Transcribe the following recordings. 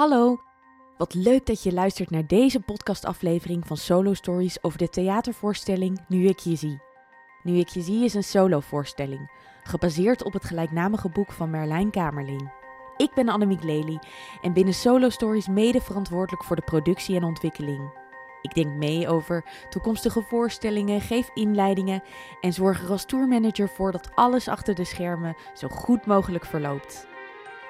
Hallo, wat leuk dat je luistert naar deze podcastaflevering van Solo Stories over de theatervoorstelling Nu ik je zie. Nu ik je zie is een solovoorstelling, gebaseerd op het gelijknamige boek van Merlijn Kamerling. Ik ben Annemiek Lely en binnen Solo Stories mede verantwoordelijk voor de productie en ontwikkeling. Ik denk mee over toekomstige voorstellingen, geef inleidingen en zorg er als tourmanager voor dat alles achter de schermen zo goed mogelijk verloopt.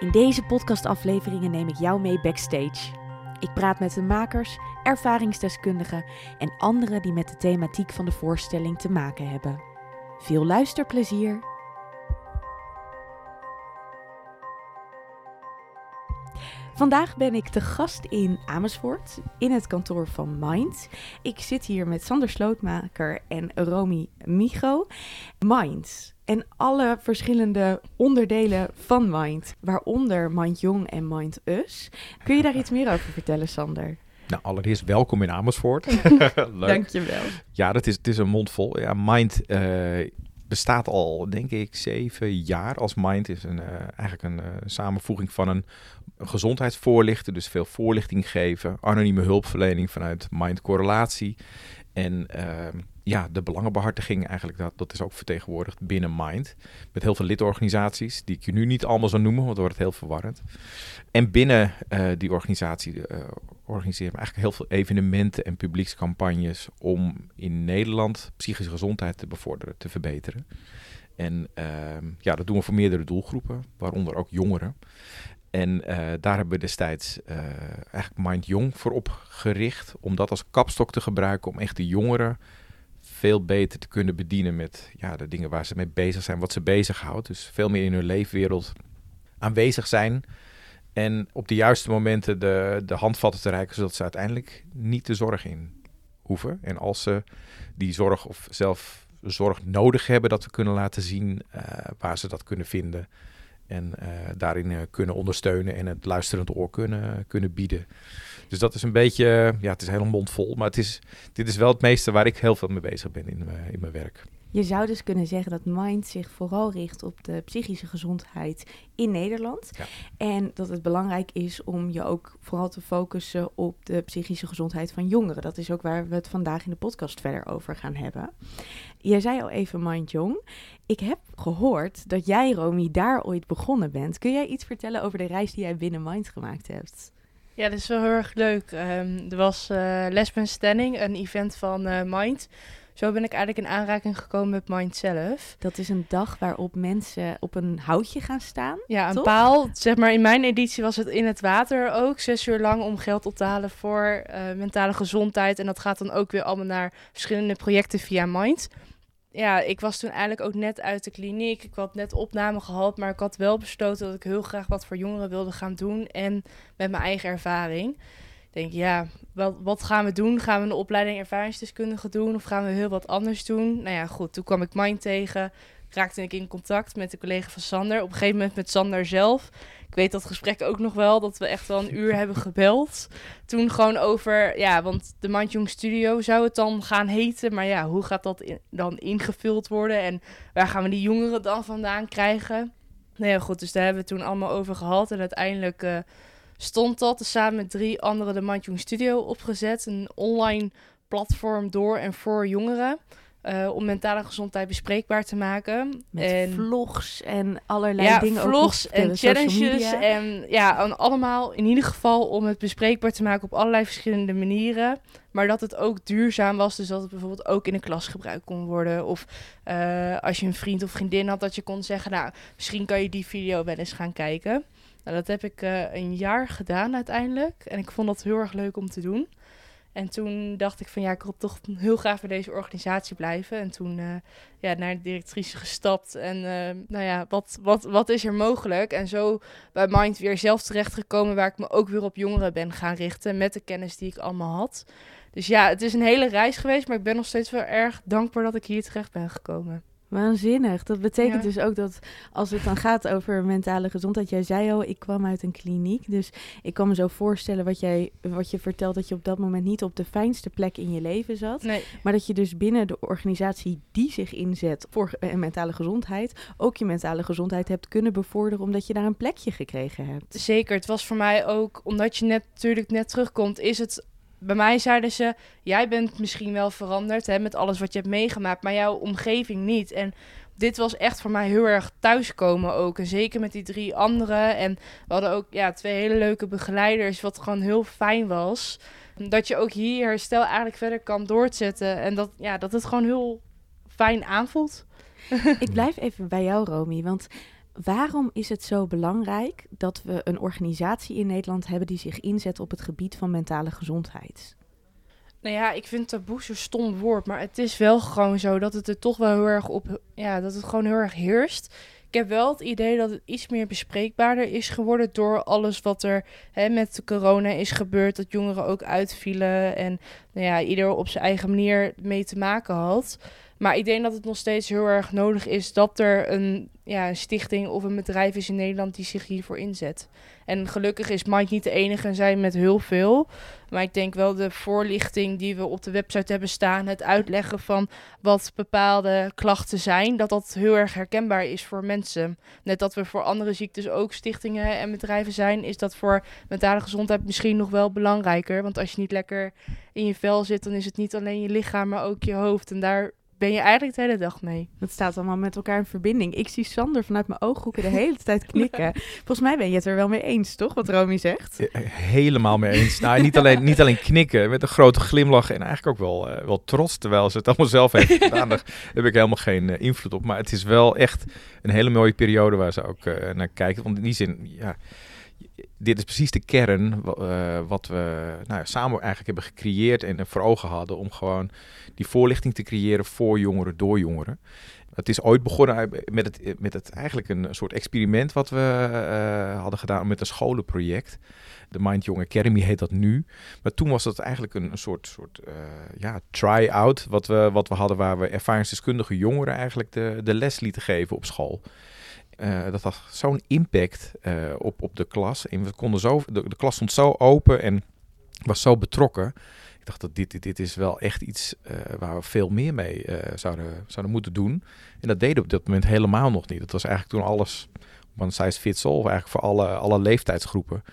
In deze podcastafleveringen neem ik jou mee backstage. Ik praat met de makers, ervaringsdeskundigen en anderen die met de thematiek van de voorstelling te maken hebben. Veel luisterplezier! Vandaag ben ik te gast in Amersfoort, in het kantoor van Mind. Ik zit hier met Sander Slootmaker en Romy Migo. Mind en alle verschillende onderdelen van Mind, waaronder Mind Jong en Mind Us. Kun je daar iets meer over vertellen, Sander? Nou, allereerst welkom in Amersfoort. Leuk. Dankjewel. Ja, dat is, het is een mond vol. Ja, Mind uh, bestaat al, denk ik, zeven jaar als Mind. is een, uh, eigenlijk een uh, samenvoeging van een gezondheidsvoorlichter, dus veel voorlichting geven, anonieme hulpverlening vanuit Mind Correlatie. En ehm, ja, de belangenbehartiging eigenlijk, dat, dat is ook vertegenwoordigd binnen Mind. Met heel veel lidorganisaties, die ik je nu niet allemaal zal noemen, want dan wordt het heel verwarrend. En binnen uh, die organisatie uh, organiseren we eigenlijk heel veel evenementen en publiekscampagnes om in Nederland psychische gezondheid te bevorderen, te verbeteren. En uh, ja, dat doen we voor meerdere doelgroepen, waaronder ook jongeren. En uh, daar hebben we destijds eigenlijk Mind Jong voor opgericht. Om dat als kapstok te gebruiken om echt de jongeren veel beter te kunnen bedienen met ja, de dingen waar ze mee bezig zijn, wat ze bezighoudt. Dus veel meer in hun leefwereld aanwezig zijn. En op de juiste momenten de, de handvatten te reiken, zodat ze uiteindelijk niet de zorg in hoeven. En als ze die zorg of zelf zorg nodig hebben, dat we kunnen laten zien uh, waar ze dat kunnen vinden. En uh, daarin uh, kunnen ondersteunen en het luisterend oor kunnen, kunnen bieden. Dus dat is een beetje, ja, het is helemaal mondvol. Maar het is, dit is wel het meeste waar ik heel veel mee bezig ben in, uh, in mijn werk. Je zou dus kunnen zeggen dat Mind zich vooral richt op de psychische gezondheid in Nederland. Ja. En dat het belangrijk is om je ook vooral te focussen op de psychische gezondheid van jongeren. Dat is ook waar we het vandaag in de podcast verder over gaan hebben. Jij zei al even Mind Jong. Ik heb gehoord dat jij, Romy, daar ooit begonnen bent. Kun jij iets vertellen over de reis die jij binnen Mind gemaakt hebt? Ja, dat is wel heel erg leuk. Um, er was uh, Lesbian Standing, een event van uh, Mind. Zo ben ik eigenlijk in aanraking gekomen met Mind zelf. Dat is een dag waarop mensen op een houtje gaan staan. Ja, een toch? paal. Zeg maar, in mijn editie was het in het water ook. Zes uur lang om geld op te halen voor uh, mentale gezondheid. En dat gaat dan ook weer allemaal naar verschillende projecten via Mind ja, ik was toen eigenlijk ook net uit de kliniek. Ik had net opname gehad, maar ik had wel besloten dat ik heel graag wat voor jongeren wilde gaan doen. En met mijn eigen ervaring. Ik denk, ja, wat, wat gaan we doen? Gaan we een opleiding ervaringsdeskundige doen? Of gaan we heel wat anders doen? Nou ja, goed, toen kwam ik Mind tegen. Raakte ik in contact met de collega van Sander. Op een gegeven moment met Sander zelf. Ik weet dat gesprek ook nog wel, dat we echt wel een uur hebben gebeld. Toen gewoon over, ja, want de Mandjong Studio zou het dan gaan heten. Maar ja, hoe gaat dat dan ingevuld worden? En waar gaan we die jongeren dan vandaan krijgen? Nou ja, goed, dus daar hebben we toen allemaal over gehad. En uiteindelijk uh, stond dat samen met drie anderen de Mandjong Studio opgezet. Een online platform door en voor jongeren. Uh, om mentale gezondheid bespreekbaar te maken. Met en, vlogs en allerlei ja, dingen. vlogs ook en challenges. En ja, en allemaal in ieder geval om het bespreekbaar te maken op allerlei verschillende manieren. Maar dat het ook duurzaam was. Dus dat het bijvoorbeeld ook in de klas gebruikt kon worden. Of uh, als je een vriend of vriendin had, dat je kon zeggen... nou, misschien kan je die video wel eens gaan kijken. Nou, dat heb ik uh, een jaar gedaan uiteindelijk. En ik vond dat heel erg leuk om te doen. En toen dacht ik van ja, ik wil toch heel graag bij deze organisatie blijven. En toen uh, ja, naar de directrice gestapt. En uh, nou ja, wat, wat, wat is er mogelijk? En zo bij Mind weer zelf terechtgekomen waar ik me ook weer op jongeren ben gaan richten. Met de kennis die ik allemaal had. Dus ja, het is een hele reis geweest. Maar ik ben nog steeds wel erg dankbaar dat ik hier terecht ben gekomen. Waanzinnig. Dat betekent Ja. dus ook dat als het dan gaat over mentale gezondheid. Jij zei al, ik kwam uit een kliniek. Dus ik kan me zo voorstellen wat, jij, wat je vertelt. Dat je op dat moment niet op de fijnste plek in je leven zat. Nee, Maar dat je dus binnen de organisatie die zich inzet voor eh, mentale gezondheid. ook je mentale gezondheid hebt kunnen bevorderen. omdat je daar een plekje gekregen hebt. zeker. Het was voor mij ook, omdat je net natuurlijk net terugkomt, is het. Bij mij zeiden ze, jij bent misschien wel veranderd hè, met alles wat je hebt meegemaakt, maar jouw omgeving niet. En dit was echt voor mij heel erg thuiskomen ook. En zeker met die drie anderen. En we hadden ook ja, twee hele leuke begeleiders, wat gewoon heel fijn was. Dat je ook hier herstel eigenlijk verder kan doorzetten. En dat, ja, dat het gewoon heel fijn aanvoelt. Ik blijf even bij jou, Romy. Want waarom is het zo belangrijk dat we een organisatie in Nederland hebben die zich inzet op het gebied van mentale gezondheid? Nou ja, ik vind taboe zo'n stom woord, maar het is wel gewoon zo dat het er toch wel heel erg op, ja, dat het gewoon heel erg heerst. Ik heb wel het idee dat het iets meer bespreekbaarder is geworden door alles wat er hè, met corona is gebeurd. Dat jongeren ook uitvielen en nou ja, ieder op zijn eigen manier mee te maken had. Maar ik denk dat het nog steeds heel erg nodig is dat er een, ja, stichting of een bedrijf is in Nederland die zich hiervoor inzet. En gelukkig is Mike niet de enige en zij met heel veel. Maar ik denk wel de voorlichting die we op de website hebben staan, het uitleggen van wat bepaalde klachten zijn, dat dat heel erg herkenbaar is voor mensen. Net dat we voor andere ziektes ook stichtingen en bedrijven zijn, is dat voor mentale gezondheid misschien nog wel belangrijker. Want als je niet lekker in je vel zit, dan is het niet alleen je lichaam, maar ook je hoofd. En daar ben je eigenlijk de hele dag mee. Dat staat allemaal met elkaar in verbinding. Ik zie Sander vanuit mijn ooghoeken de hele tijd knikken. Volgens mij ben je het er wel mee eens, toch? Wat Romy zegt. Eh, Helemaal mee eens. Nou, niet alleen, niet alleen knikken, met een grote glimlach en eigenlijk ook wel, eh, wel trots, terwijl ze het allemaal zelf heeft gedaan. Daar heb ik helemaal geen eh, invloed op. Maar het is wel echt een hele mooie periode waar ze ook eh, naar kijken. Want in die zin, ja, dit is precies de kern eh, wat we nou, ja, samen eigenlijk hebben gecreëerd en eh, voor ogen hadden om gewoon die voorlichting te creëren voor jongeren, door jongeren. Het is ooit begonnen uit- met het, met het eigenlijk een soort experiment wat we eh, hadden gedaan met een scholenproject. De Mind Young Academy heet dat nu. Maar toen was dat eigenlijk een, een soort, soort eh, ja, try-out wat we, wat we hadden waar we ervaringsdeskundige jongeren eigenlijk de, de les lieten geven op school. Eh, dat had zo'n impact eh, op, op de klas. En we konden zo, de, klas stond zo open en was zo betrokken. Ik dacht dat dit, dit, dit is wel echt iets eh, waar we veel meer mee zouden, zouden moeten doen. En dat deden we op dat moment helemaal nog niet. Dat was eigenlijk toen alles one size fits all, eigenlijk voor alle, alle leeftijdsgroepen.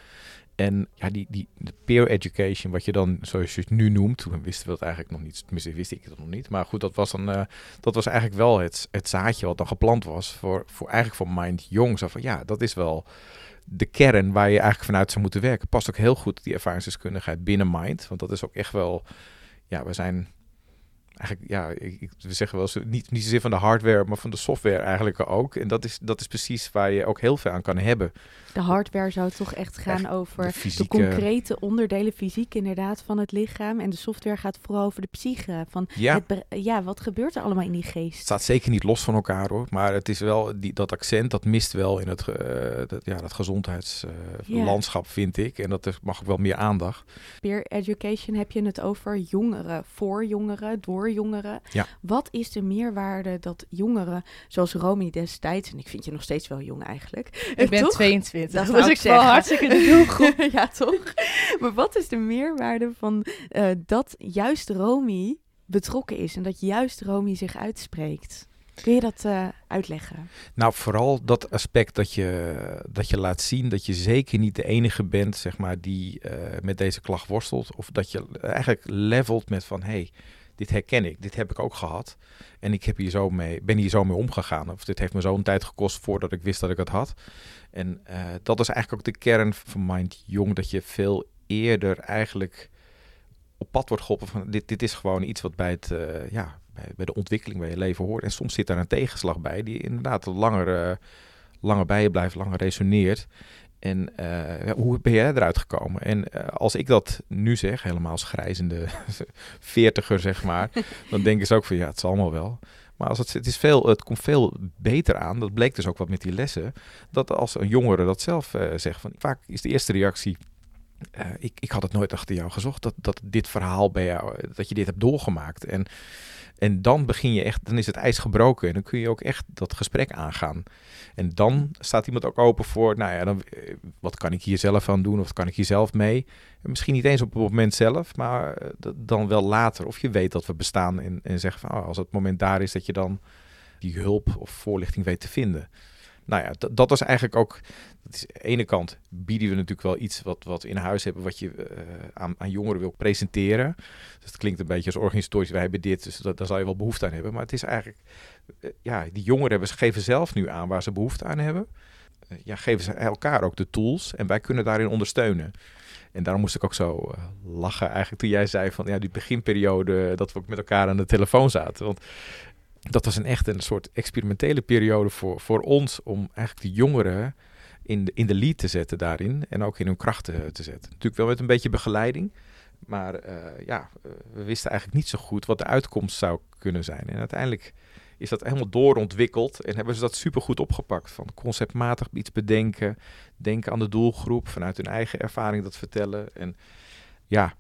En ja, die, die peer education, wat je dan, zoals je het nu noemt, toen wisten we dat eigenlijk nog niet, tenminste wist ik het nog niet. Maar goed, dat was, dan, eh, dat was eigenlijk wel het, het zaadje wat dan geplant was voor, voor eigenlijk voor Mind Jong. Zo van ja, dat is wel de kern waar je eigenlijk vanuit zou moeten werken. Past ook heel goed die ervaringsdeskundigheid binnen Mind, want dat is ook echt wel, ja, we zijn eigenlijk, ja, ik, we zeggen wel eens, niet, niet zozeer van de hardware, maar van de software eigenlijk ook. En dat is, dat is precies waar je ook heel veel aan kan hebben. De hardware zou toch echt gaan Echt over de concrete onderdelen, fysiek inderdaad, van het lichaam. En de software gaat vooral over de psyche. Van Ja. het ja, wat gebeurt er allemaal in die Het geest? staat zeker niet los van elkaar hoor. Maar het is wel, die, dat accent, dat mist wel in het, eh, dat, ja, dat gezondheidslandschap, vind ik. En dat mag ook wel meer aandacht. Peer education heb je het over jongeren, voor jongeren, door jongeren. Ja. Wat is de meerwaarde dat jongeren, zoals Romy destijds, en ik vind je nog steeds wel jong eigenlijk. Ik ben Toch? 22. Dat was ik wel hartstikke de doelgroep. ja, toch? Maar wat is de meerwaarde van eh, dat juist Romy betrokken is en dat juist Romy zich uitspreekt? Kun je dat eh, uitleggen? Nou, vooral dat aspect dat je, dat je laat zien dat je zeker niet de enige bent, zeg maar, die eh, met deze klacht worstelt. Of dat je eigenlijk levelt met van, hé, hey, dit herken ik, dit heb ik ook gehad. En ik heb hier zo mee, ben hier zo mee omgegaan. Of dit heeft me zo'n tijd gekost voordat ik wist dat ik het had. En eh, dat is eigenlijk ook de kern van Mind Jong, dat je veel eerder eigenlijk op pad wordt geholpen van dit, dit is gewoon iets wat bij, het, eh, ja, bij, de ontwikkeling bij je leven hoort. En soms zit daar een tegenslag bij die inderdaad langer, langer bij je blijft, langer resoneert. En eh, hoe ben jij eruit gekomen? En eh, als ik dat nu zeg, helemaal als grijzende veertiger zeg maar, dan denken ze ook van ja, het zal allemaal wel. Maar als het, het, is veel, het komt veel beter aan, dat bleek dus ook wat met die lessen, dat als een jongere dat zelf eh, zegt, van vaak is de eerste reactie, ik, ik had het nooit achter jou gezocht, dat, dat dit verhaal bij jou, dat je dit hebt doorgemaakt. En, en dan begin je echt, dan is het ijs gebroken en dan kun je ook echt dat gesprek aangaan. En dan staat iemand ook open voor, nou ja, dan, eh, wat kan ik hier zelf aan doen of kan ik hier zelf mee? En misschien niet eens op het moment zelf, maar eh, dan wel later. Of je weet dat we bestaan en, en zeggen van, oh, als het moment daar is, dat je dan die hulp of voorlichting weet te vinden nou ja, dat was eigenlijk ook. Dat is, aan de ene kant bieden we natuurlijk wel iets wat, wat in huis hebben, wat je uh, aan, aan, jongeren wil presenteren. Dus het klinkt een beetje als organisatorisch, wij hebben dit, dus dat, daar zal je wel behoefte aan hebben. Maar het is eigenlijk, uh, ja, die jongeren geven zelf nu aan waar ze behoefte aan hebben. Uh, ja, geven ze elkaar ook de tools en wij kunnen daarin ondersteunen. En daarom moest ik ook zo lachen eigenlijk toen jij zei van ja, die beginperiode dat we ook met elkaar aan de telefoon zaten. Want dat was een echt een soort experimentele periode voor, voor ons om eigenlijk de jongeren in de, in de lead te zetten daarin en ook in hun krachten te zetten. Natuurlijk wel met een beetje begeleiding, maar uh, ja, uh, we wisten eigenlijk niet zo goed wat de uitkomst zou kunnen zijn. En uiteindelijk is dat helemaal doorontwikkeld en hebben ze dat supergoed opgepakt. Van conceptmatig iets bedenken, denken aan de doelgroep, vanuit hun eigen ervaring dat vertellen. En ja,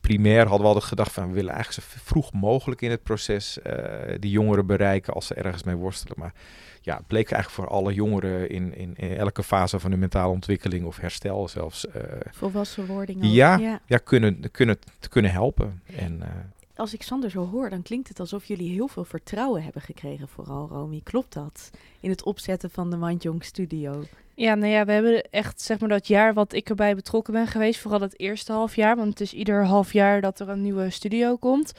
primair hadden we altijd gedacht van we willen eigenlijk zo vroeg mogelijk in het proces uh, die jongeren bereiken als ze ergens mee worstelen. Maar ja, het bleek eigenlijk voor alle jongeren in, in, in elke fase van hun mentale ontwikkeling of herstel zelfs. Uh, Volwassen wording. Ja, ja, ja. kunnen, kunnen, te kunnen helpen. En, uh, als ik Sander zo hoor, dan klinkt het alsof jullie heel veel vertrouwen hebben gekregen, vooral Romy. Klopt dat? In het opzetten van de Mindjong Studio. Ja, nou ja, we hebben echt zeg maar dat jaar wat ik erbij betrokken ben geweest, vooral het eerste half jaar, want het is ieder half jaar dat er een nieuwe studio komt,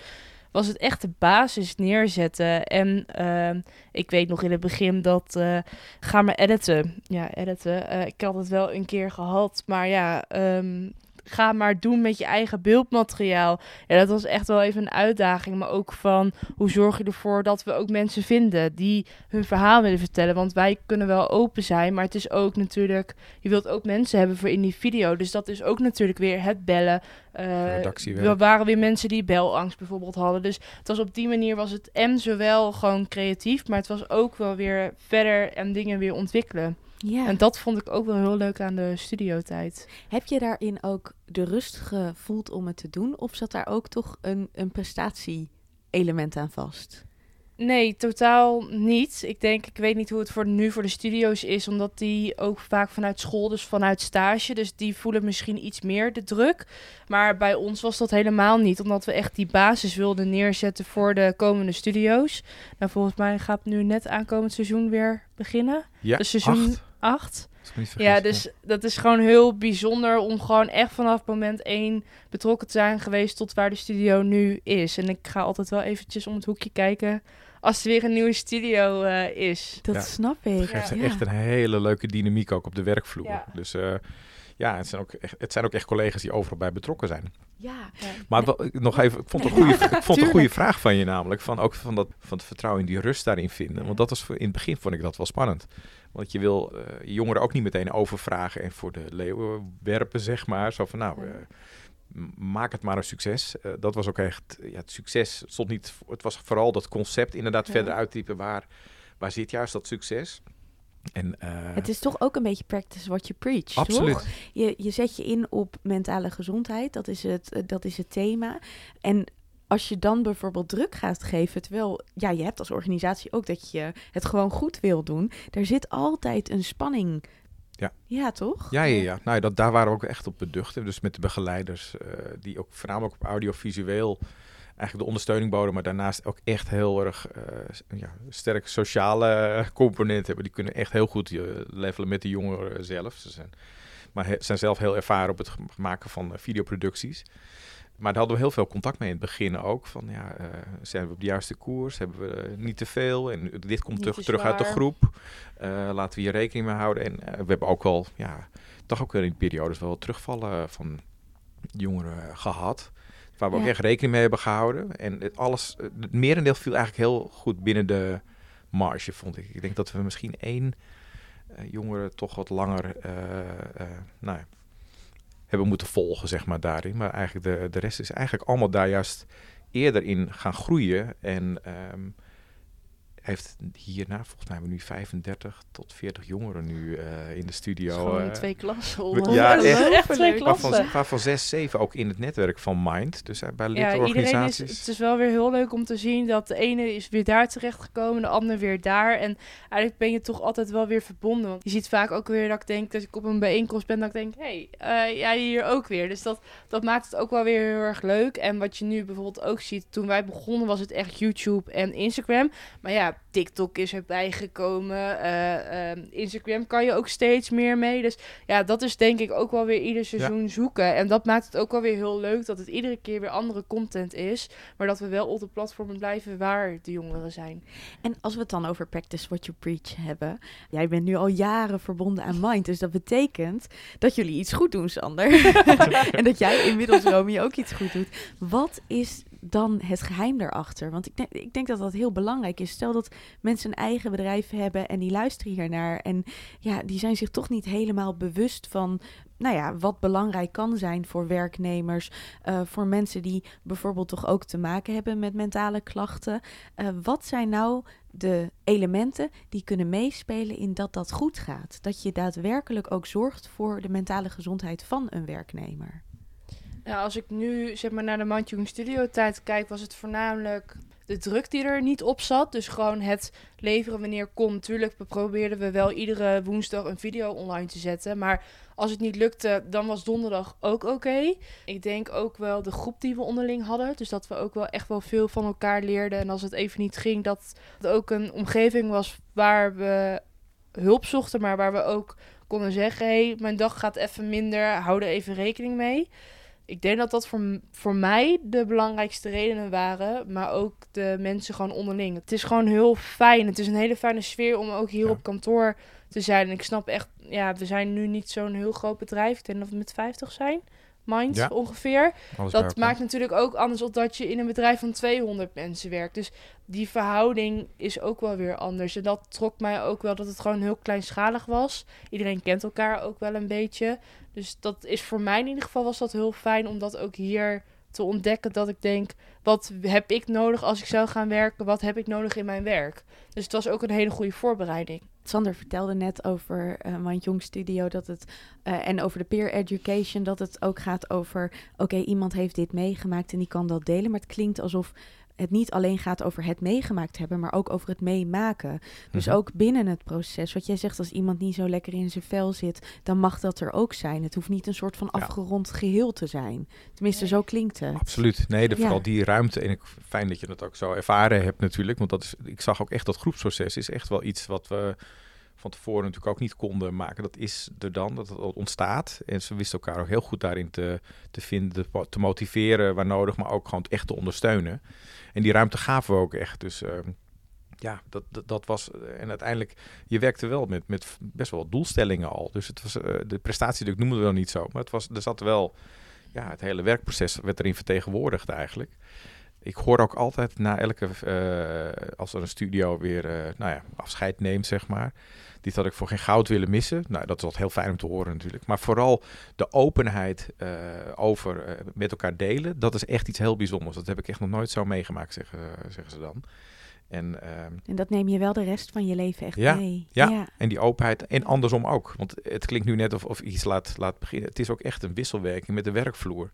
was het echt de basis neerzetten. En uh, ik weet nog in het begin dat uh, ga maar editen. Ja, editen. Uh, ik had het wel een keer gehad, maar ja, um, ga maar doen met je eigen beeldmateriaal. Ja, dat was echt wel even een uitdaging. Maar ook van hoe zorg je ervoor dat we ook mensen vinden die hun verhaal willen vertellen. Want wij kunnen wel open zijn, maar het is ook natuurlijk. Je wilt ook mensen hebben voor in die video. Dus dat is ook natuurlijk weer het bellen. Uh, er waren weer mensen die belangst bijvoorbeeld hadden. Dus het was op die manier was het en zowel gewoon creatief, maar het was ook wel weer verder en dingen weer ontwikkelen. Ja. En dat vond ik ook wel heel leuk aan de studiotijd. Heb je daarin ook de rust gevoeld om het te doen? Of zat daar ook toch een, een prestatie-element aan vast? Nee, totaal niet. Ik denk, ik weet niet hoe het voor nu voor de studio's is, omdat die ook vaak vanuit school, dus vanuit stage, dus die voelen misschien iets meer de druk. Maar bij ons was dat helemaal niet, omdat we echt die basis wilden neerzetten voor de komende studio's. Nou, volgens mij gaat nu net aankomend seizoen weer beginnen. Ja, dus seizoen acht. 8. Ja, dus dat is gewoon heel bijzonder om gewoon echt vanaf moment 1 betrokken te zijn geweest tot waar de studio nu is. En ik ga altijd wel eventjes om het hoekje kijken als er weer een nieuwe studio uh, is. Dat Ja. snap ik. Het geeft Ja. echt een hele leuke dynamiek ook op de werkvloer. Ja. Dus eh, ja, het zijn, ook echt, het zijn ook echt collega's die overal bij betrokken zijn. Ja, Maar wel, nog even, ik vond, een goede, ik vond een goede vraag van je namelijk. Van, ook van, dat, van het vertrouwen in die rust daarin vinden. Want dat was voor, in het begin vond ik dat wel spannend. Want je wil je jongeren ook niet meteen overvragen en voor de leeuwen werpen, zeg maar. Zo van, nou, eh, maak het maar een succes. Eh, dat was ook echt, ja, het succes stond niet, het was vooral dat concept inderdaad Ja. verder uittypen. Waar, waar zit juist dat succes? En, het is toch ook een beetje practice what you preach, toch? absoluut. Je, je zet je in op mentale gezondheid, dat is, het, dat is het thema. En als je dan bijvoorbeeld druk gaat geven, terwijl ja, je hebt als organisatie ook dat je het gewoon goed wil doen, er zit altijd een spanning. Ja. Ja, toch? Ja, ja, ja. Nou, dat, daar waren we ook echt op beducht. Dus met de begeleiders, eh, die ook voornamelijk op audiovisueel eigenlijk de ondersteuning boden, maar daarnaast ook echt heel erg s- ja, sterk sociale component hebben. Die kunnen echt heel goed eh, levelen met de jongeren zelf. Ze zijn, maar he- zijn zelf heel ervaren op het maken van videoproducties. Maar daar hadden we heel veel contact mee in het begin ook. Van ja, eh, zijn we op de juiste koers? Hebben we eh, niet te veel? En dit komt terug, te terug uit de groep. Eh, laten we hier rekening mee houden. En we hebben ook wel, ja, toch ook wel in periodes wel wat terugvallen van jongeren gehad. Waar we ook echt rekening mee hebben gehouden. En het, alles, het merendeel viel eigenlijk heel goed binnen de marge, vond ik. Ik denk dat we misschien één jongere toch wat langer nou ja, hebben moeten volgen, zeg maar, daarin. Maar eigenlijk de, de rest is eigenlijk allemaal daar juist eerder in gaan groeien. En ehm, heeft hierna, volgens mij hebben we nu 35 tot 40 jongeren nu uh, in de studio. Gewoon uh, twee klassen. Ja, echt, echt twee klassen. Waarvan, waarvan zes, zeven ook in het netwerk van Mind. Dus uh, bij lidorganisaties. Ja, is, het is wel weer heel leuk om te zien dat de ene is weer daar terechtgekomen, de ander weer daar. En eigenlijk ben je toch altijd wel weer verbonden. Want je ziet vaak ook weer dat ik denk, dat ik op een bijeenkomst ben, dat ik denk, hé, hey, jij hier ook weer. Dus dat, dat maakt het ook wel weer heel erg leuk. En wat je nu bijvoorbeeld ook ziet, toen wij begonnen was het echt YouTube en Instagram. Maar ja, TikTok is erbij gekomen. Uh, uh, Instagram kan je ook steeds meer mee. Dus ja, dat is denk ik ook wel weer ieder seizoen ja. zoeken. En dat maakt het ook wel weer heel leuk dat het iedere keer weer andere content is. Maar dat we wel op de platformen blijven waar de jongeren zijn. En als we het dan over Practice What You Preach hebben. Jij bent nu al jaren verbonden aan Mind. Dus dat betekent dat jullie iets goed doen, Sander. en dat jij inmiddels, Romy, ook iets goed doet. Wat is dan het geheim daarachter? Want ik denk, ik denk dat dat heel belangrijk is. Stel dat mensen een eigen bedrijf hebben en die luisteren hiernaar. En ja, die zijn zich toch niet helemaal bewust van. Nou ja, wat belangrijk kan zijn voor werknemers, uh, voor mensen die bijvoorbeeld toch ook te maken hebben met mentale klachten. Uh, wat zijn nou de elementen die kunnen meespelen in dat dat goed gaat? Dat je daadwerkelijk ook zorgt voor de mentale gezondheid van een werknemer. Ja, als ik nu zeg maar naar de Mandjung Studio tijd kijk, was het voornamelijk de druk die er niet op zat. Dus gewoon het leveren wanneer kon. Tuurlijk probeerden we wel iedere woensdag een video online te zetten. Maar als het niet lukte, dan was donderdag ook oké. Ik denk ook wel de groep die we onderling hadden. Dus dat we ook wel echt wel veel van elkaar leerden. En als het even niet ging, dat het ook een omgeving was waar we hulp zochten. Maar waar we ook konden zeggen, hé, hey, mijn dag gaat even minder. Hou er even rekening mee ik denk dat dat voor, voor mij de belangrijkste redenen waren. Maar ook de mensen gewoon onderling. Het is gewoon heel fijn. Het is een hele fijne sfeer om ook hier op kantoor te zijn. En ik snap echt, ja, we zijn nu niet zo'n heel groot bedrijf. Ik denk dat we met 50 zijn. Mind ja. ongeveer. Alles dat maakt natuurlijk ook anders op dat je in een bedrijf van 200 mensen werkt. Dus die verhouding is ook wel weer anders. En dat trok mij ook wel dat het gewoon heel kleinschalig was. Iedereen kent elkaar ook wel een beetje. Dus dat is voor mij in ieder geval was dat heel fijn om dat ook hier te ontdekken. Dat ik denk, wat heb ik nodig als ik zou gaan werken? Wat heb ik nodig in mijn werk? Dus het was ook een hele goede voorbereiding. Sander vertelde net over uh, mijn Jong Studio dat het uh, en over de peer education dat het ook gaat over oké iemand heeft dit meegemaakt en die kan dat delen, maar het klinkt alsof het niet alleen gaat over het meegemaakt hebben, maar ook over het meemaken. Dus mm-hmm. ook binnen het proces. Wat jij zegt, als iemand niet zo lekker in zijn vel zit, dan mag dat er ook zijn. Het hoeft niet een soort van afgerond ja. geheel te zijn. Tenminste, zo klinkt het. Absoluut. Nee, de, vooral ja. die ruimte. En ik, fijn dat je dat ook zo ervaren hebt natuurlijk. Want dat is, ik zag ook echt dat groepsproces is echt wel iets wat we van tevoren natuurlijk ook niet konden maken. Dat is er dan, dat het ontstaat. En ze wisten elkaar ook heel goed daarin te, te vinden, te motiveren waar nodig, maar ook gewoon echt te ondersteunen. En die ruimte gaven we ook echt. Dus uh, ja, dat, dat, was. En uiteindelijk, je werkte wel met, met best wel doelstellingen al. Dus het was, uh, de prestatie, ik noemde het wel niet zo. Maar het was, er zat wel. Ja, het hele werkproces werd erin vertegenwoordigd eigenlijk. Ik hoor ook altijd na elke, uh, als er een studio weer, nou ja, afscheid neemt, zeg maar. Dit had ik voor geen goud willen missen. Nou, dat is wat heel fijn om te horen natuurlijk. Maar vooral de openheid uh, over met elkaar delen, dat is echt iets heel bijzonders. Dat heb ik echt nog nooit zo meegemaakt, zeggen, zeggen ze dan. En, en, dat neem je wel de rest van je leven echt ja, mee. Ja, ja, en die openheid. En andersom ook. Want het klinkt nu net of, of iets laat, laat beginnen. Het is ook echt een wisselwerking met de werkvloer.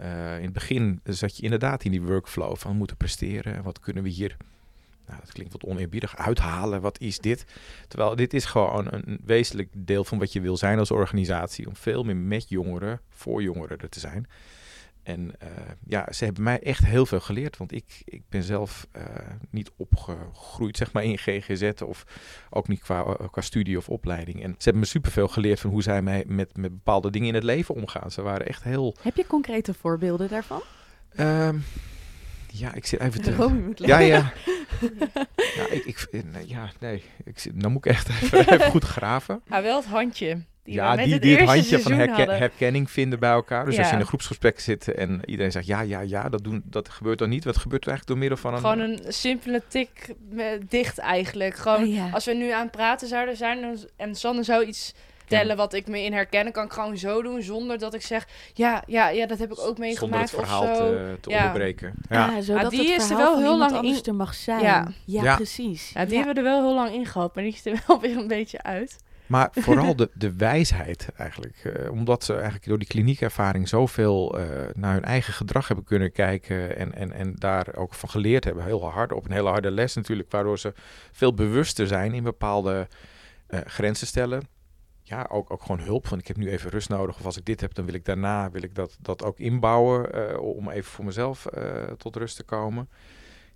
Uh, in het begin zat je inderdaad in die workflow van moeten presteren. Wat kunnen we hier, nou, dat klinkt wat oneerbiedig, uithalen. Wat is dit? Terwijl dit is gewoon een wezenlijk deel van wat je wil zijn als organisatie. Om veel meer met jongeren, voor jongeren er te zijn. En uh, ja, ze hebben mij echt heel veel geleerd. Want ik, ik ben zelf uh, niet opgegroeid zeg maar, in GGZ. Of ook niet qua, qua studie of opleiding. En ze hebben me superveel geleerd van hoe zij mij met, met bepaalde dingen in het leven omgaan. Ze waren echt heel... Heb je concrete voorbeelden daarvan? Um, ja, ik zit even te... Ja, ja. Ja, ik, ik, nee, ja, nee. Ik dan moet ik echt even, even goed graven. Maar wel het handje. Die ja, die, het, die het handje van herken, herkenning vinden bij elkaar. Dus ja. als je in een groepsgesprek zit en iedereen zegt ja, ja, ja, dat, doen, dat gebeurt dan niet. Wat gebeurt er eigenlijk door middel van een... Gewoon een simpele tik dicht eigenlijk. Gewoon oh, ja. als we nu aan het praten zouden zijn en Sanne zou iets vertellen wat ik me in herkennen, kan ik gewoon zo doen zonder dat ik zeg, ja, ja, ja, dat heb ik ook Zonder het meegemaakt of verhaal zo. te, te Ja. onderbreken. Ja, Ja. Ah, zodat Ah, die het is er wel heel lang in- er mag zijn. Ja. Ja, Ja. precies. Ja, die hebben we er wel heel lang in gehad, maar die is er wel weer een beetje uit. Maar vooral de, de wijsheid eigenlijk. eh, omdat ze eigenlijk door die kliniekervaring zoveel eh, naar hun eigen gedrag hebben kunnen kijken. En, en, en daar ook van geleerd hebben. Heel hard op een hele harde les natuurlijk. Waardoor ze veel bewuster zijn in bepaalde eh, grenzen stellen. Ja, ook, ook gewoon hulp. Van ik heb nu even rust nodig. Of als ik dit heb, dan wil ik daarna wil ik dat, dat ook inbouwen. eh, om even voor mezelf eh, tot rust te komen.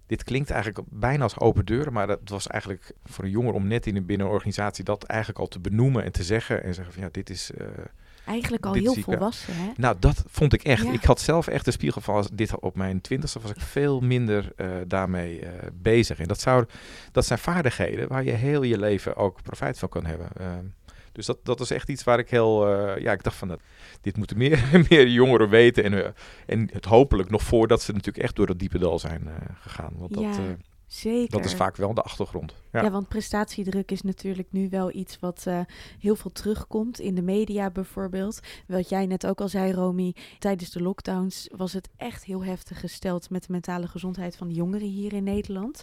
Dit klinkt eigenlijk bijna als open deuren, maar dat was eigenlijk voor een jonger om net in een binnen een organisatie dat eigenlijk al te benoemen en te zeggen en zeggen van ja, dit is. eh, Eigenlijk al Dit heel volwassen, hè? nou, dat vond ik echt. Ja. Ik had zelf echt de spiegel van als dit op mijn twintigste was ik veel minder daarmee bezig. En dat, zou, dat zijn vaardigheden waar je heel je leven ook profijt van kan hebben. Ehm, dus dat, dat is echt iets waar ik heel, eh, ja, ik dacht van, dat, dit moeten meer, meer jongeren weten. En, eh, en het hopelijk nog voordat ze natuurlijk echt door dat diepe dal zijn eh, gegaan. Want dat, Ja, Zeker. dat is vaak wel de achtergrond. Ja. Ja. want prestatiedruk is natuurlijk nu wel iets wat heel veel terugkomt in de media bijvoorbeeld. Wat jij net ook al zei, Romy, tijdens de lockdowns was het echt heel heftig gesteld met de mentale gezondheid van de jongeren hier in Nederland.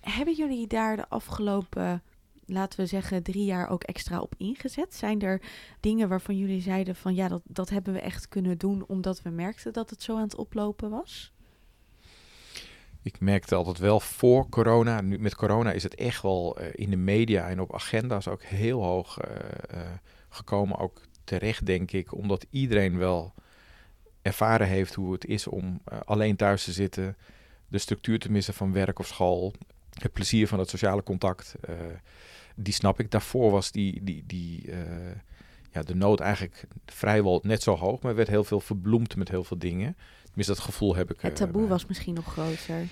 Hebben jullie daar de afgelopen, laten we zeggen, drie jaar ook extra op ingezet? Zijn er dingen waarvan jullie zeiden van ja, dat, dat hebben we echt kunnen doen omdat we merkten dat het zo aan het oplopen was? Ik merkte altijd wel voor corona, nu met corona is het echt wel eh, in de media en op agenda's ook heel hoog eh, eh, gekomen. Ook terecht, denk ik, omdat iedereen wel ervaren heeft hoe het is om alleen thuis te zitten, de structuur te missen van werk of school, het plezier van het sociale contact. Die snap ik. Daarvoor was die, die, die, eh, ja, de nood eigenlijk vrijwel net zo hoog, maar werd heel veel verbloemd met heel veel dingen. Tenminste, dat gevoel heb ik. Het eh, taboe was misschien nog groter.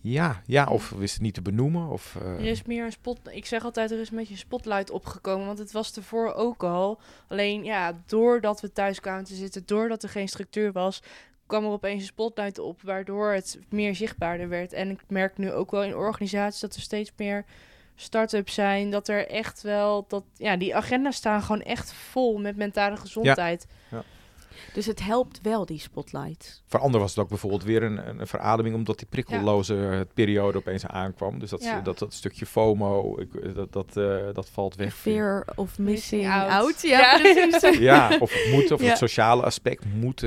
ja, ja, of wist het niet te benoemen. Of, eh, Er is meer een spot. Ik zeg altijd, er is een beetje een spotlight opgekomen. Want het was tevoren ook al. Alleen ja, doordat we thuis kwamen te zitten, doordat er geen structuur was, kwam er opeens een spotlight op, waardoor het meer zichtbaarder werd. En ik merk nu ook wel in organisaties dat er steeds meer start-ups zijn. Dat er echt wel dat ja, die agenda's staan gewoon echt vol met mentale gezondheid. Dus het helpt wel, die spotlight. Voor anderen was het ook bijvoorbeeld weer een, een, een verademing, omdat die prikkelloze eh, periode opeens aankwam. Dus dat, Ja. dat, dat stukje FOMO, ik, eh, dat, dat, eh, dat valt weg. Fear of missing Missing out. out. Ja, Ja. precies. Ja, of het moet, of Ja. het sociale aspect moet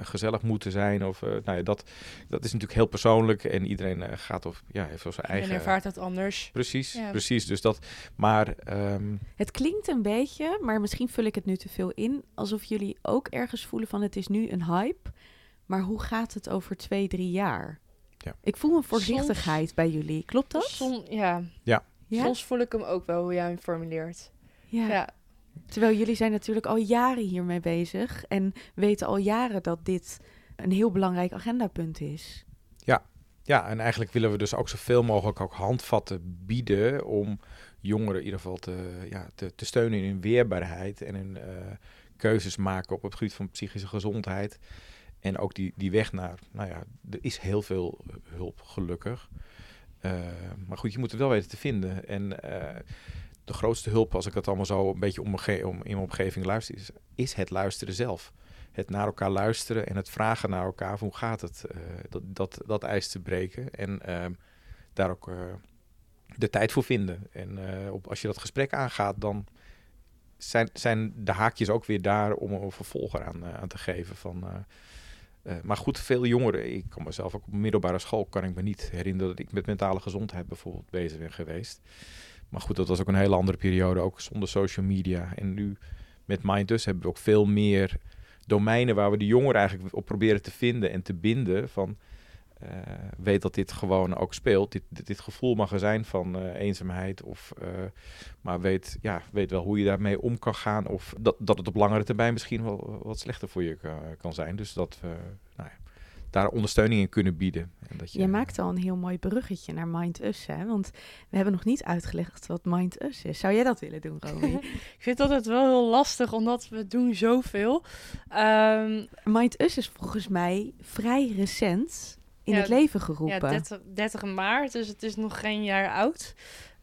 gezellig moeten zijn. Of, eh, nou ja, dat, dat is natuurlijk heel persoonlijk en iedereen eh, gaat of ja, heeft zo zijn En eigen. ervaart dat anders. Precies, Ja. precies. Dus dat, maar ehm, Het klinkt een beetje, maar misschien vul ik het nu te veel in, alsof jullie ook ergens voelen van het is nu een hype, maar hoe gaat het over twee, drie jaar? Ja. Ik voel een voorzichtigheid bij jullie. Klopt dat? Som, ja. ja? Soms voel ik hem ook wel hoe jij hem formuleert. ja. Ja. Terwijl jullie zijn natuurlijk al jaren hiermee bezig en weten al jaren dat dit een heel belangrijk agendapunt is. Ja, en eigenlijk willen we dus ook zoveel mogelijk ook handvatten bieden om jongeren in ieder geval te, ja, te, te steunen in hun weerbaarheid en hun eh, keuzes maken op het gebied van psychische gezondheid. En ook die, die weg naar, nou ja, er is heel veel hulp, gelukkig. Eh, maar goed, je moet het wel weten te vinden. En eh, de grootste hulp, als ik het allemaal zo een beetje om, in mijn omgeving luister, is, is het luisteren zelf. Het naar elkaar luisteren en het vragen naar elkaar hoe gaat het, eh, dat, dat, dat ijs te breken. En ehm, daar ook de tijd voor vinden. En op, als je dat gesprek aangaat, dan zijn, zijn de haakjes ook weer daar om een vervolger aan, eh, aan te geven. Van, eh, eh, maar goed, veel jongeren, ik kan mezelf ook op middelbare school, kan ik me niet herinneren dat ik met mentale gezondheid bijvoorbeeld bezig ben geweest. Maar goed, dat was ook een hele andere periode, ook zonder social media. En nu met Mindus hebben we ook veel meer domeinen waar we de jongeren eigenlijk op proberen te vinden en te binden. Van eh, weet dat dit gewoon ook speelt. Dit, dit, dit gevoel mag er zijn van eh, eenzaamheid. Of, eh, maar weet, ja, weet wel hoe je daarmee om kan gaan. Of dat, dat het op langere termijn misschien wel wat slechter voor je kan, kan zijn. Dus dat we nou ja, daar ondersteuning in kunnen bieden. En dat je, Je maakt al een heel mooi bruggetje naar Mind Us, hè? Want we hebben nog niet uitgelegd wat Mind Us is. Zou jij dat willen doen, Romy? Ik vind dat het wel heel lastig, omdat we doen zoveel. Ehm Mind Us is volgens mij vrij recent in Ja, het leven ja, geroepen. 30, 30 maart, dus het is nog geen jaar oud.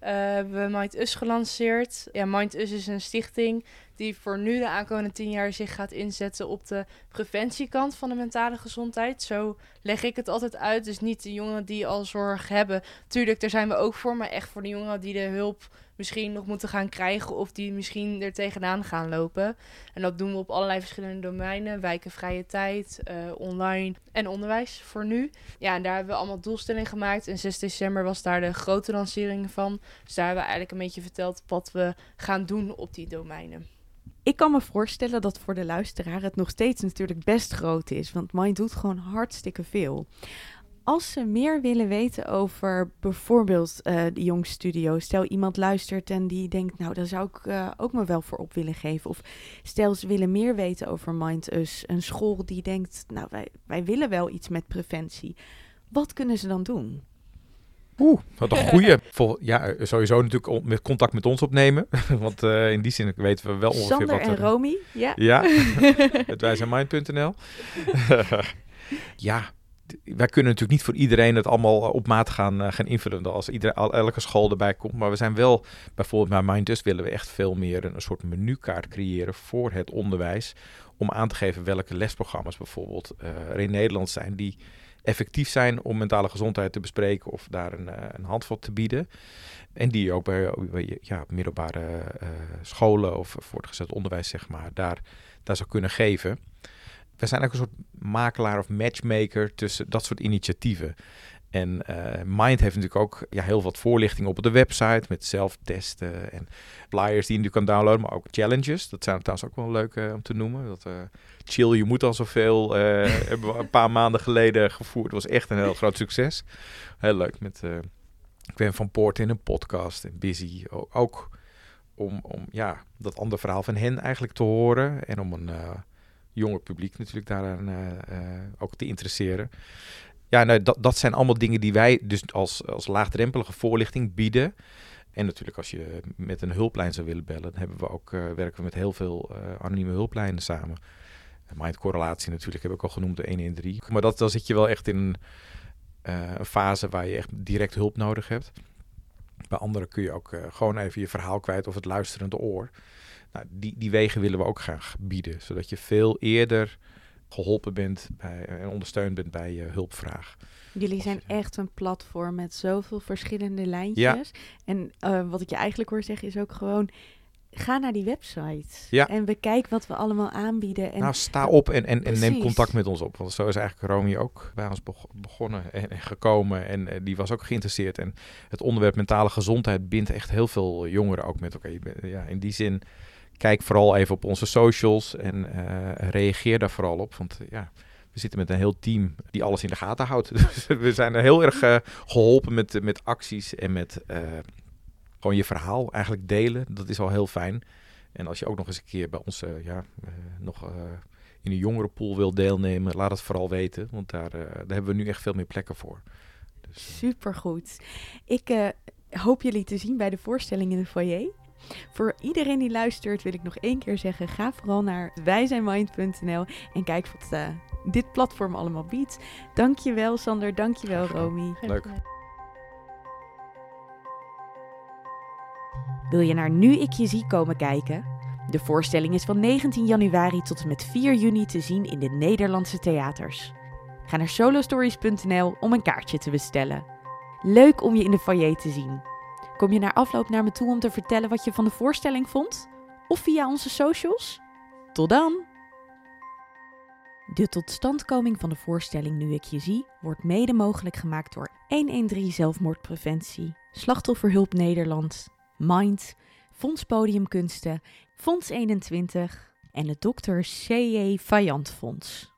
uh, hebben we Mind Us gelanceerd. Ja, Mind Us is een stichting die voor nu de aankomende tien jaar zich gaat inzetten op de preventiekant van de mentale gezondheid. Zo leg ik het altijd uit. Dus niet de jongeren die al zorg hebben. Tuurlijk, daar zijn we ook voor, maar echt voor de jongeren die de hulp misschien nog moeten gaan krijgen of die misschien er tegenaan gaan lopen. En dat doen we op allerlei verschillende domeinen. Wijken, vrije tijd, uh, online en onderwijs voor nu. Ja, en daar hebben we allemaal doelstellingen gemaakt. En 6 december was daar de grote lancering van. Dus daar hebben we eigenlijk een beetje verteld wat we gaan doen op die domeinen. Ik kan me voorstellen dat voor de luisteraar het nog steeds natuurlijk best groot is, want Mind doet gewoon hartstikke veel. Als ze meer willen weten over bijvoorbeeld uh, de Jong Studio, stel iemand luistert en die denkt, nou daar zou ik uh, ook me wel voor op willen geven. Of stel ze willen meer weten over Mind Us, een school die denkt, nou wij, wij willen wel iets met preventie. Wat kunnen ze dan doen? Oeh, wat een goeie. Vol, ja, sowieso natuurlijk met contact met ons opnemen. Want uh, in die zin weten we wel ongeveer Sander wat... en Romy, ja. Ja, het wijzijnmind.nl. ja, wij kunnen natuurlijk niet voor iedereen het allemaal op maat gaan, uh, gaan invullen. Als elke school erbij komt. Maar we zijn wel, bijvoorbeeld bij Mindus willen we echt veel meer een, soort menukaart creëren voor het onderwijs. Om aan te geven welke lesprogramma's bijvoorbeeld uh, er in Nederland zijn die effectief zijn om mentale gezondheid te bespreken of daar een, een handvat te bieden. En die ook bij, ja, middelbare scholen of voortgezet onderwijs, zeg maar, daar, daar zou kunnen geven. We zijn ook een soort makelaar of matchmaker tussen dat soort initiatieven. En uh, Mind heeft natuurlijk ook ja, heel wat voorlichting op de website met zelftesten en flyers die je nu kan downloaden, maar ook challenges. Dat zijn trouwens ook wel leuk uh, om te noemen. Dat, uh, chill, je moet al zoveel. een paar maanden geleden gevoerd. Was echt een heel groot succes. Heel leuk met Gwen van Poort in een podcast en Busy. Ook om, om ja, dat andere verhaal van hen eigenlijk te horen en om een jonger publiek natuurlijk daaraan ook te interesseren. Ja, nou, dat, dat zijn allemaal dingen die wij dus als, als laagdrempelige voorlichting bieden. En natuurlijk als je met een hulplijn zou willen bellen, dan hebben we ook, uh, werken we met heel veel anonieme hulplijnen samen. Mind correlatie natuurlijk heb ik al genoemd, de 113. Maar dat, dan zit je wel echt in een fase waar je echt direct hulp nodig hebt. Bij anderen kun je ook gewoon even je verhaal kwijt of het luisterende oor. Nou, die, die wegen willen we ook graag bieden, zodat je veel eerder geholpen bent bij, en ondersteund bent bij je hulpvraag. Jullie zijn echt een platform met zoveel verschillende lijntjes. Ja. En uh, wat ik je eigenlijk hoor zeggen is ook gewoon... Ga naar die website ja. en bekijk wat we allemaal aanbieden. En nou, sta op en, en, en neem contact met ons op. Want zo is eigenlijk Romy ook bij ons begonnen en, en gekomen. En uh, die was ook geïnteresseerd. En het onderwerp mentale gezondheid bindt echt heel veel jongeren ook met elkaar. Ja, in die zin kijk vooral even op onze socials en uh, reageer daar vooral op. Want ja, we zitten met een heel team die alles in de gaten houdt. Dus we zijn er heel erg uh, geholpen met, met acties en met gewoon je verhaal eigenlijk delen. Dat is al heel fijn. En als je ook nog eens een keer bij ons ja, nog in een jongerenpool wil deelnemen, laat het vooral weten. Want daar, daar hebben we nu echt veel meer plekken voor. Dus, Supergoed. Ik hoop jullie te zien bij de voorstelling in de foyer. Voor iedereen die luistert wil ik nog één keer zeggen: ga vooral naar wijzijnmind.nl en kijk wat uh, dit platform allemaal biedt. Dankjewel Sander, dankjewel Romy. Leuk. Wil je naar Nu ik je zie komen kijken? De voorstelling is van 19 januari tot en met 4 juni te zien in de Nederlandse theaters. Ga naar solostories.nl om een kaartje te bestellen. Leuk om je in de foyer te zien. Kom je naar afloop naar me toe om te vertellen wat je van de voorstelling vond? Of via onze socials? Tot dan! De totstandkoming van de voorstelling Nu ik je zie wordt mede mogelijk gemaakt door 113 Zelfmoordpreventie, Slachtofferhulp Nederland, Mind, Fonds Podiumkunsten, Fonds 21 en het Dr. C.J. Vajant Fonds.